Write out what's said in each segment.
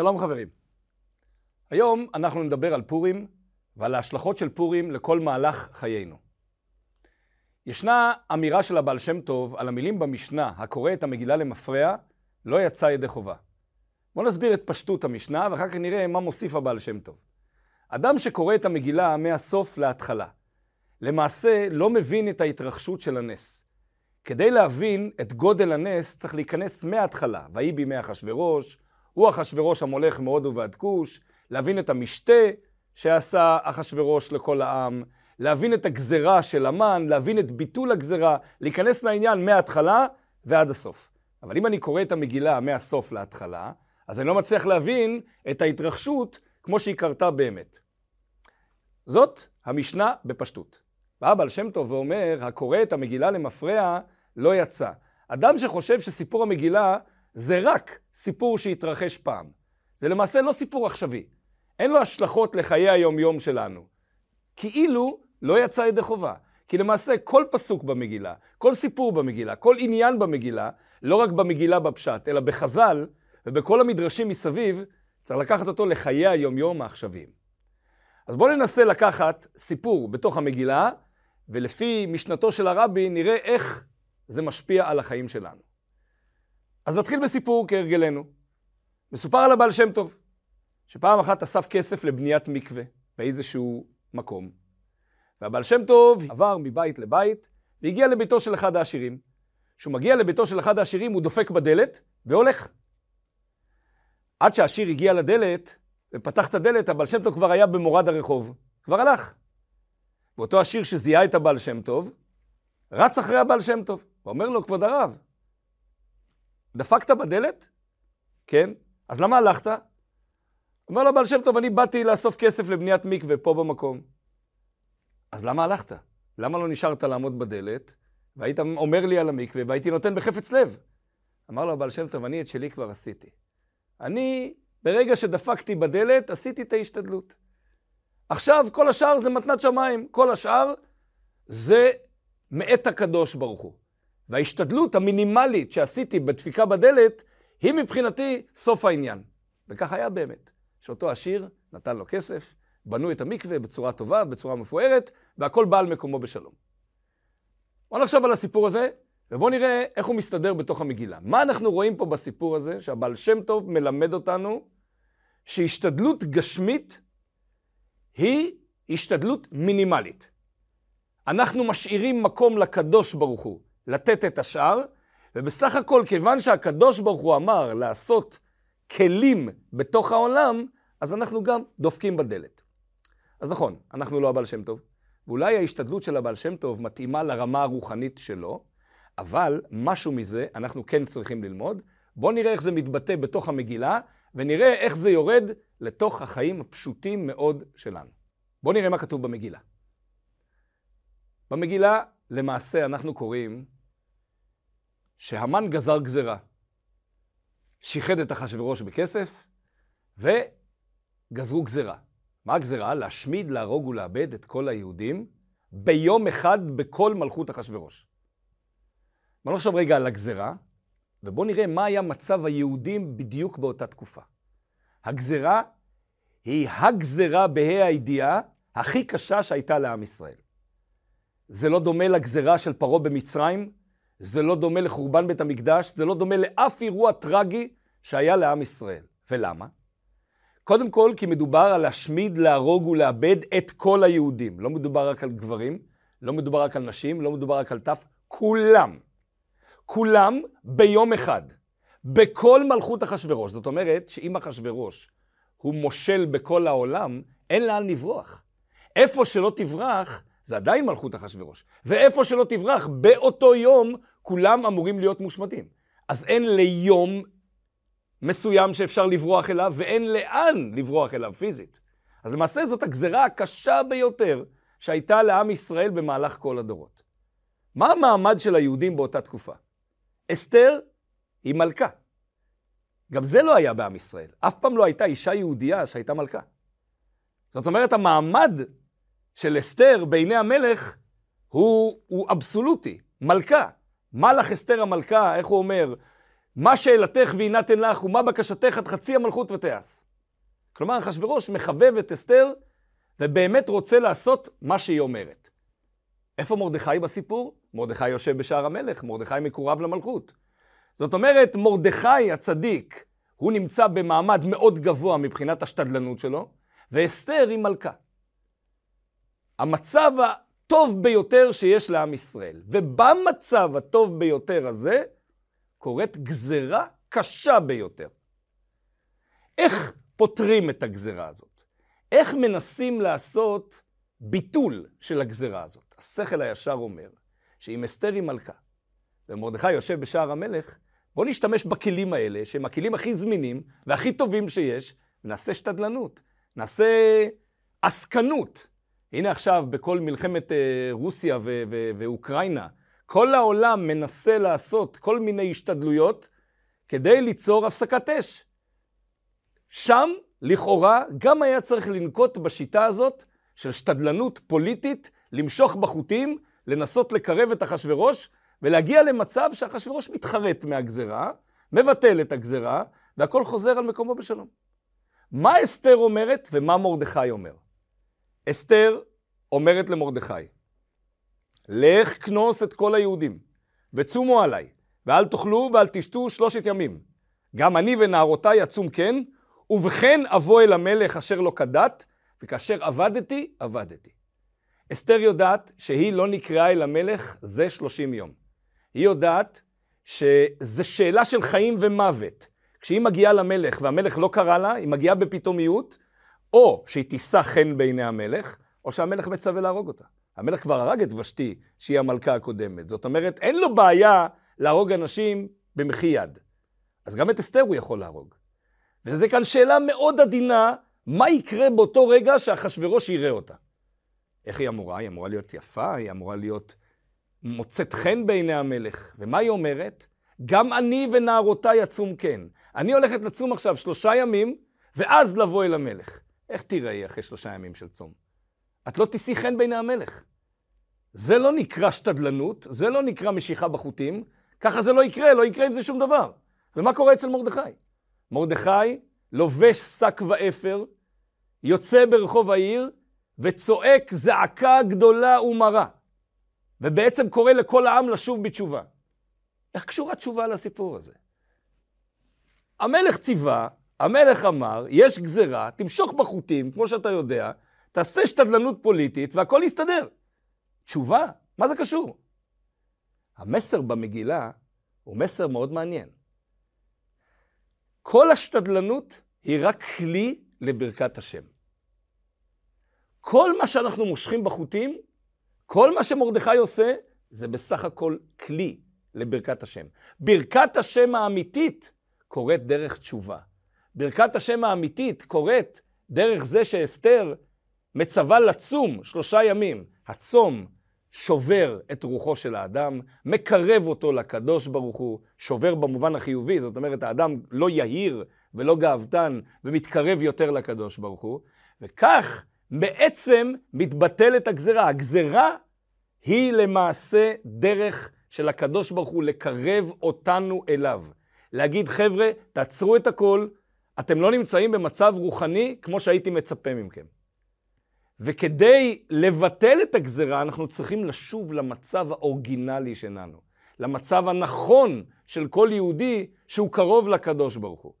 שלום חברים. היום אנחנו נדבר על פורים ועל ההשלכות של פורים לכל מהלך חיינו. ישנה אמירה של הבעל שם טוב על המילים במשנה, הקורא את המגילה למפרע, לא יצא ידי חובה. בואו נסביר את פשטות המשנה ואחר כך נראה מה מוסיף הבעל שם טוב. אדם שקורא את המגילה מהסוף להתחלה, למעשה לא מבין את ההתרחשות של הנס. כדי להבין את גודל הנס צריך להיכנס מההתחלה, ויהי בימי אחשורוש, הוא אחשורוש המולך מהודו ועד כוש, להבין את המשתה שעשה אחשורוש לכל העם, להבין את הגזרה של המן, להבין את ביטול הגזרה, להיכנס לעניין מההתחלה ועד הסוף. אבל אם אני קורא את המגילה מהסוף להתחלה, אז אני לא מצליח להבין את ההתרחשות כמו שהיא קרתה באמת. זאת המשנה בפשטות. בא בעל שם טוב ואומר, הקורא את המגילה למפרע לא יצא. אדם שחושב שסיפור המגילה זה רק סיפור שהתרחש פעם. זה למעשה לא סיפור עכשווי. אין לו השלכות לחיי היומיום שלנו. כאילו לא יצא ידי חובה. כי למעשה כל פסוק במגילה, כל סיפור במגילה, כל עניין במגילה, לא רק במגילה בפשט, אלא בחז"ל ובכל המדרשים מסביב, צריך לקחת אותו לחיי היומיום העכשוויים. אז בואו ננסה לקחת סיפור בתוך המגילה, ולפי משנתו של הרבי נראה איך זה משפיע על החיים שלנו. אז נתחיל בסיפור כהרגלנו. מסופר על הבעל שם טוב, שפעם אחת אסף כסף לבניית מקווה באיזשהו מקום. והבעל שם טוב עבר מבית לבית והגיע לביתו של אחד העשירים. כשהוא מגיע לביתו של אחד העשירים הוא דופק בדלת והולך. עד שהעשיר הגיע לדלת ופתח את הדלת, הבעל שם טוב כבר היה במורד הרחוב. כבר הלך. ואותו עשיר שזיהה את הבעל שם טוב, רץ אחרי הבעל שם טוב, ואומר לו, כבוד הרב, דפקת בדלת? כן. אז למה הלכת? אומר לו בעל שם טוב, אני באתי לאסוף כסף לבניית מקווה פה במקום. אז למה הלכת? למה לא נשארת לעמוד בדלת, והיית אומר לי על המקווה, והייתי נותן בחפץ לב? אמר לו הבעל שם טוב, אני את שלי כבר עשיתי. אני, ברגע שדפקתי בדלת, עשיתי את ההשתדלות. עכשיו, כל השאר זה מתנת שמיים. כל השאר זה מאת הקדוש ברוך הוא. וההשתדלות המינימלית שעשיתי בדפיקה בדלת, היא מבחינתי סוף העניין. וכך היה באמת. שאותו עשיר נתן לו כסף, בנו את המקווה בצורה טובה, בצורה מפוארת, והכל בא על מקומו בשלום. בואו נחשוב על הסיפור הזה, ובואו נראה איך הוא מסתדר בתוך המגילה. מה אנחנו רואים פה בסיפור הזה, שהבעל שם טוב מלמד אותנו שהשתדלות גשמית היא השתדלות מינימלית. אנחנו משאירים מקום לקדוש ברוך הוא לתת את השאר, ובסך הכל, כיוון שהקדוש ברוך הוא אמר לעשות כלים בתוך העולם, אז אנחנו גם דופקים בדלת. אז נכון, אנחנו לא הבעל שם טוב, ואולי ההשתדלות של הבעל שם טוב מתאימה לרמה הרוחנית שלו, אבל משהו מזה אנחנו כן צריכים ללמוד. בואו נראה איך זה מתבטא בתוך המגילה, ונראה איך זה יורד לתוך החיים הפשוטים מאוד שלנו. בואו נראה מה כתוב במגילה. במגילה, למעשה, אנחנו קוראים שהמן גזר גזרה. שיחד את אחשוורוש בכסף, וגזרו גזרה. מה הגזרה? להשמיד, להרוג ולאבד את כל היהודים ביום אחד בכל מלכות אחשוורוש. בואו נחשוב רגע על הגזרה, ובואו נראה מה היה מצב היהודים בדיוק באותה תקופה. הגזרה היא הגזרה בה"א הידיעה הכי קשה שהייתה לעם ישראל. זה לא דומה לגזרה של פרעה במצרים, זה לא דומה לחורבן בית המקדש, זה לא דומה לאף אירוע טרגי שהיה לעם ישראל. ולמה? קודם כל, כי מדובר על להשמיד, להרוג ולאבד את כל היהודים. לא מדובר רק על גברים, לא מדובר רק על נשים, לא מדובר רק על טף, כולם. כולם ביום אחד. בכל מלכות אחשורוש. זאת אומרת שאם אחשורוש הוא מושל בכל העולם, אין לאן לברוח. איפה שלא תברח, זה עדיין מלכות אחשורוש. ואיפה שלא תברח, באותו יום כולם אמורים להיות מושמדים. אז אין ליום מסוים שאפשר לברוח אליו, ואין לאן לברוח אליו פיזית. אז למעשה זאת הגזרה הקשה ביותר שהייתה לעם ישראל במהלך כל הדורות. מה המעמד של היהודים באותה תקופה? אסתר היא מלכה. גם זה לא היה בעם ישראל. אף פעם לא הייתה אישה יהודייה שהייתה מלכה. זאת אומרת, המעמד של אסתר בעיני המלך הוא, הוא אבסולוטי, מלכה. מלך אסתר המלכה, איך הוא אומר? מה שאלתך ויינתן לך, ומה בקשתך עד חצי המלכות ותיעש. כלומר, אחשורוש מחבב את אסתר, ובאמת רוצה לעשות מה שהיא אומרת. איפה מרדכי בסיפור? מרדכי יושב בשער המלך, מרדכי מקורב למלכות. זאת אומרת, מרדכי הצדיק, הוא נמצא במעמד מאוד גבוה מבחינת השתדלנות שלו, ואסתר היא מלכה. המצב הטוב ביותר שיש לעם ישראל. ובמצב הטוב ביותר הזה, קורית גזרה קשה ביותר. איך פותרים את הגזרה הזאת? איך מנסים לעשות ביטול של הגזרה הזאת? השכל הישר אומר שאם אסתר היא מלכה ומרדכי יושב בשער המלך, בואו נשתמש בכלים האלה, שהם הכלים הכי זמינים והכי טובים שיש, ונעשה שתדלנות, נעשה עסקנות. הנה עכשיו, בכל מלחמת אה, רוסיה ו- ו- ואוקראינה, כל העולם מנסה לעשות כל מיני השתדלויות כדי ליצור הפסקת אש. שם, לכאורה, גם היה צריך לנקוט בשיטה הזאת של שתדלנות פוליטית, למשוך בחוטים, לנסות לקרב את אחשורוש, ולהגיע למצב שאחשורוש מתחרט מהגזרה, מבטל את הגזרה, והכל חוזר על מקומו בשלום. מה אסתר אומרת ומה מרדכי אומר? אסתר אומרת למרדכי, לך כנוס את כל היהודים, וצומו עליי, ואל תאכלו ואל תשתו שלושת ימים. גם אני ונערותיי אצום כן, ובכן אבוא אל המלך אשר לא כדת, וכאשר עבדתי, עבדתי. אסתר יודעת שהיא לא נקראה אל המלך זה שלושים יום. היא יודעת שזה שאלה של חיים ומוות. כשהיא מגיעה למלך והמלך לא קרא לה, היא מגיעה בפתאומיות, או שהיא תישא חן בעיני המלך, או שהמלך מצווה להרוג אותה. המלך כבר הרג את ושתי, שהיא המלכה הקודמת. זאת אומרת, אין לו בעיה להרוג אנשים במחי יד. אז גם את אסתר הוא יכול להרוג. וזה כאן שאלה מאוד עדינה, מה יקרה באותו רגע שאחשוורוש יראה אותה? איך היא אמורה? היא אמורה להיות יפה, היא אמורה להיות מוצאת חן בעיני המלך. ומה היא אומרת? גם אני ונערותיי אצום כן. אני הולכת לצום עכשיו שלושה ימים, ואז לבוא אל המלך. איך תיראי אחרי שלושה ימים של צום? את לא תישאי חן בעיני המלך. זה לא נקרא שתדלנות, זה לא נקרא משיכה בחוטים, ככה זה לא יקרה, לא יקרה עם זה שום דבר. ומה קורה אצל מרדכי? מרדכי לובש שק ואפר, יוצא ברחוב העיר וצועק זעקה גדולה ומרה, ובעצם קורא לכל העם לשוב בתשובה. איך קשורה תשובה לסיפור הזה? המלך ציווה, המלך אמר, יש גזרה, תמשוך בחוטים, כמו שאתה יודע, תעשה שתדלנות פוליטית והכל יסתדר. תשובה, מה זה קשור? המסר במגילה הוא מסר מאוד מעניין. כל השתדלנות היא רק כלי לברכת השם. כל מה שאנחנו מושכים בחוטים, כל מה שמרדכי עושה, זה בסך הכל כלי לברכת השם. ברכת השם האמיתית קורית דרך תשובה. ברכת השם האמיתית קורית דרך זה שאסתר מצווה לצום שלושה ימים. הצום שובר את רוחו של האדם, מקרב אותו לקדוש ברוך הוא, שובר במובן החיובי, זאת אומרת, האדם לא יהיר ולא גאוותן ומתקרב יותר לקדוש ברוך הוא, וכך בעצם מתבטלת הגזרה. הגזרה היא למעשה דרך של הקדוש ברוך הוא לקרב אותנו אליו. להגיד, חבר'ה, תעצרו את הכל, אתם לא נמצאים במצב רוחני כמו שהייתי מצפה מכם. וכדי לבטל את הגזרה, אנחנו צריכים לשוב למצב האורגינלי שלנו, למצב הנכון של כל יהודי שהוא קרוב לקדוש ברוך הוא.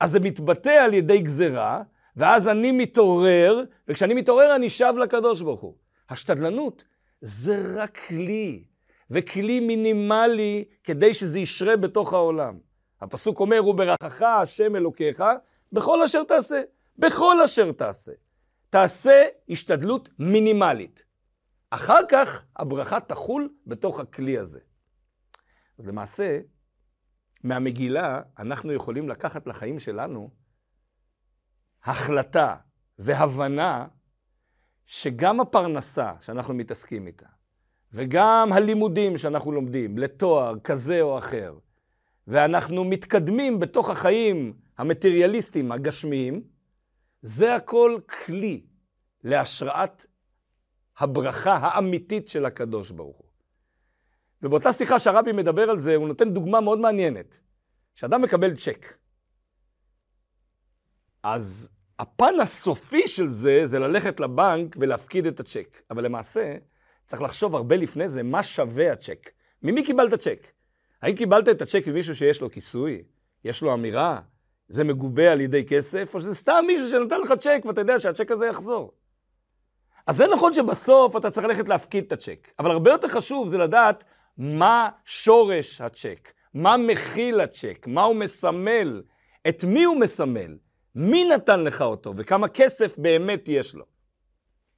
אז זה מתבטא על ידי גזרה, ואז אני מתעורר, וכשאני מתעורר אני שב לקדוש ברוך הוא. השתדלנות זה רק כלי, וכלי מינימלי כדי שזה ישרה בתוך העולם. הפסוק אומר, וברכך השם אלוקיך, בכל אשר תעשה. בכל אשר תעשה. תעשה השתדלות מינימלית. אחר כך הברכה תחול בתוך הכלי הזה. אז למעשה, מהמגילה אנחנו יכולים לקחת לחיים שלנו החלטה והבנה שגם הפרנסה שאנחנו מתעסקים איתה, וגם הלימודים שאנחנו לומדים לתואר כזה או אחר, ואנחנו מתקדמים בתוך החיים המטריאליסטיים, הגשמיים, זה הכל כלי להשראת הברכה האמיתית של הקדוש ברוך הוא. ובאותה שיחה שהרבי מדבר על זה, הוא נותן דוגמה מאוד מעניינת, כשאדם מקבל צ'ק, אז הפן הסופי של זה, זה ללכת לבנק ולהפקיד את הצ'ק. אבל למעשה, צריך לחשוב הרבה לפני זה, מה שווה הצ'ק. ממי קיבלת צ'ק? האם קיבלת את הצ'ק ממישהו שיש לו כיסוי? יש לו אמירה? זה מגובה על ידי כסף? או שזה סתם מישהו שנתן לך צ'ק ואתה יודע שהצ'ק הזה יחזור? אז זה נכון שבסוף אתה צריך ללכת להפקיד את הצ'ק. אבל הרבה יותר חשוב זה לדעת מה שורש הצ'ק, מה מכיל הצ'ק, מה הוא מסמל, את מי הוא מסמל, מי נתן לך אותו וכמה כסף באמת יש לו.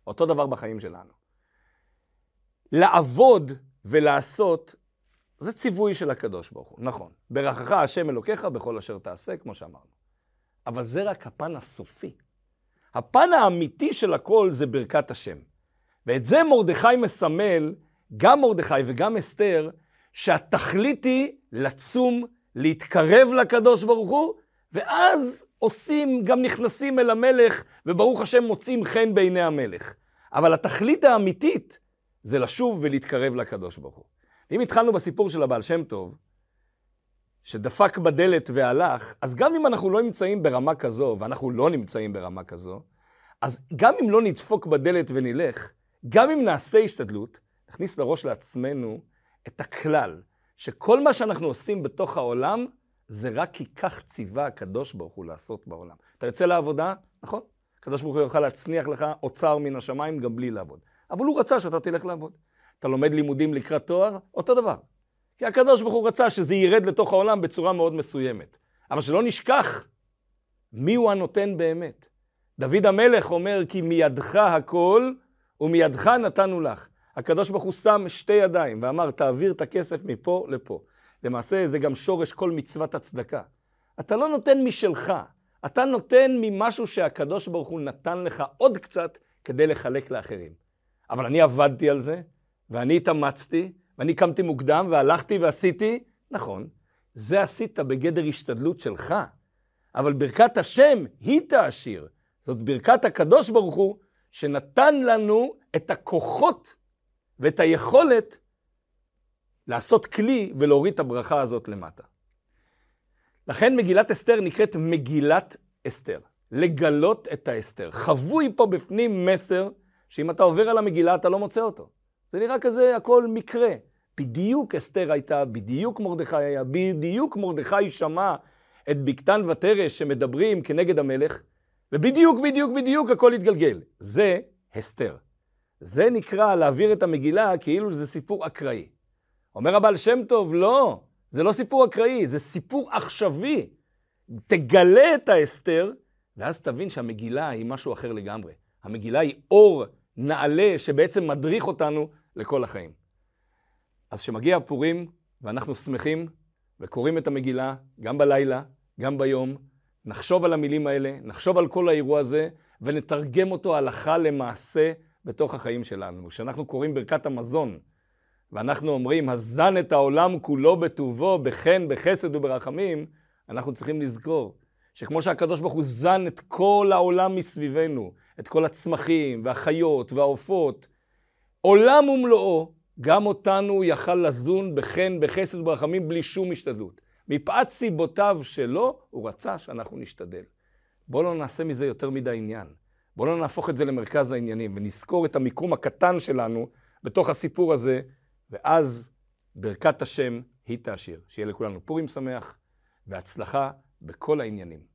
אותו דבר בחיים שלנו. לעבוד ולעשות זה ציווי של הקדוש ברוך הוא, נכון. ברכך השם אלוקיך בכל אשר תעשה, כמו שאמרנו. אבל זה רק הפן הסופי. הפן האמיתי של הכל זה ברכת השם. ואת זה מרדכי מסמל, גם מרדכי וגם אסתר, שהתכלית היא לצום, להתקרב לקדוש ברוך הוא, ואז עושים, גם נכנסים אל המלך, וברוך השם מוצאים חן בעיני המלך. אבל התכלית האמיתית זה לשוב ולהתקרב לקדוש ברוך הוא. אם התחלנו בסיפור של הבעל שם טוב, שדפק בדלת והלך, אז גם אם אנחנו לא נמצאים ברמה כזו, ואנחנו לא נמצאים ברמה כזו, אז גם אם לא נדפוק בדלת ונלך, גם אם נעשה השתדלות, נכניס לראש לעצמנו את הכלל, שכל מה שאנחנו עושים בתוך העולם, זה רק כי כך ציווה הקדוש ברוך הוא לעשות בעולם. אתה יוצא לעבודה, נכון? הקדוש ברוך הוא יוכל להצניח לך אוצר מן השמיים גם בלי לעבוד. אבל הוא רצה שאתה תלך לעבוד. אתה לומד לימודים לקראת תואר, אותו דבר. כי הקדוש ברוך הוא רצה שזה ירד לתוך העולם בצורה מאוד מסוימת. אבל שלא נשכח מי הוא הנותן באמת. דוד המלך אומר, כי מידך הכל ומידך נתנו לך. הקדוש ברוך הוא שם שתי ידיים ואמר, תעביר את הכסף מפה לפה. למעשה זה גם שורש כל מצוות הצדקה. אתה לא נותן משלך, אתה נותן ממשהו שהקדוש ברוך הוא נתן לך עוד קצת כדי לחלק לאחרים. אבל אני עבדתי על זה, ואני התאמצתי, ואני קמתי מוקדם, והלכתי ועשיתי, נכון, זה עשית בגדר השתדלות שלך, אבל ברכת השם היא תעשיר. זאת ברכת הקדוש ברוך הוא, שנתן לנו את הכוחות ואת היכולת לעשות כלי ולהוריד את הברכה הזאת למטה. לכן מגילת אסתר נקראת מגילת אסתר. לגלות את האסתר. חבוי פה בפנים מסר, שאם אתה עובר על המגילה אתה לא מוצא אותו. זה נראה כזה הכל מקרה. בדיוק אסתר הייתה, בדיוק מרדכי היה, בדיוק מרדכי שמע את בקתן ותרש שמדברים כנגד המלך, ובדיוק, בדיוק, בדיוק הכל התגלגל. זה הסתר. זה נקרא להעביר את המגילה כאילו זה סיפור אקראי. אומר הבעל שם טוב, לא, זה לא סיפור אקראי, זה סיפור עכשווי. תגלה את ההסתר, ואז תבין שהמגילה היא משהו אחר לגמרי. המגילה היא אור נעלה שבעצם מדריך אותנו לכל החיים. אז כשמגיע הפורים, ואנחנו שמחים וקוראים את המגילה, גם בלילה, גם ביום, נחשוב על המילים האלה, נחשוב על כל האירוע הזה, ונתרגם אותו הלכה למעשה בתוך החיים שלנו. כשאנחנו קוראים ברכת המזון, ואנחנו אומרים, הזן את העולם כולו בטובו, בחן, בחסד וברחמים, אנחנו צריכים לזכור שכמו שהקדוש ברוך הוא זן את כל העולם מסביבנו, את כל הצמחים והחיות והעופות, עולם ומלואו, גם אותנו יכל לזון בחן, בחסד וברחמים בלי שום השתדלות. מפאת סיבותיו שלו, הוא רצה שאנחנו נשתדל. בואו לא נעשה מזה יותר מדי עניין. בואו לא נהפוך את זה למרכז העניינים, ונזכור את המיקום הקטן שלנו בתוך הסיפור הזה, ואז ברכת השם היא תעשיר. שיהיה לכולנו פורים שמח והצלחה בכל העניינים.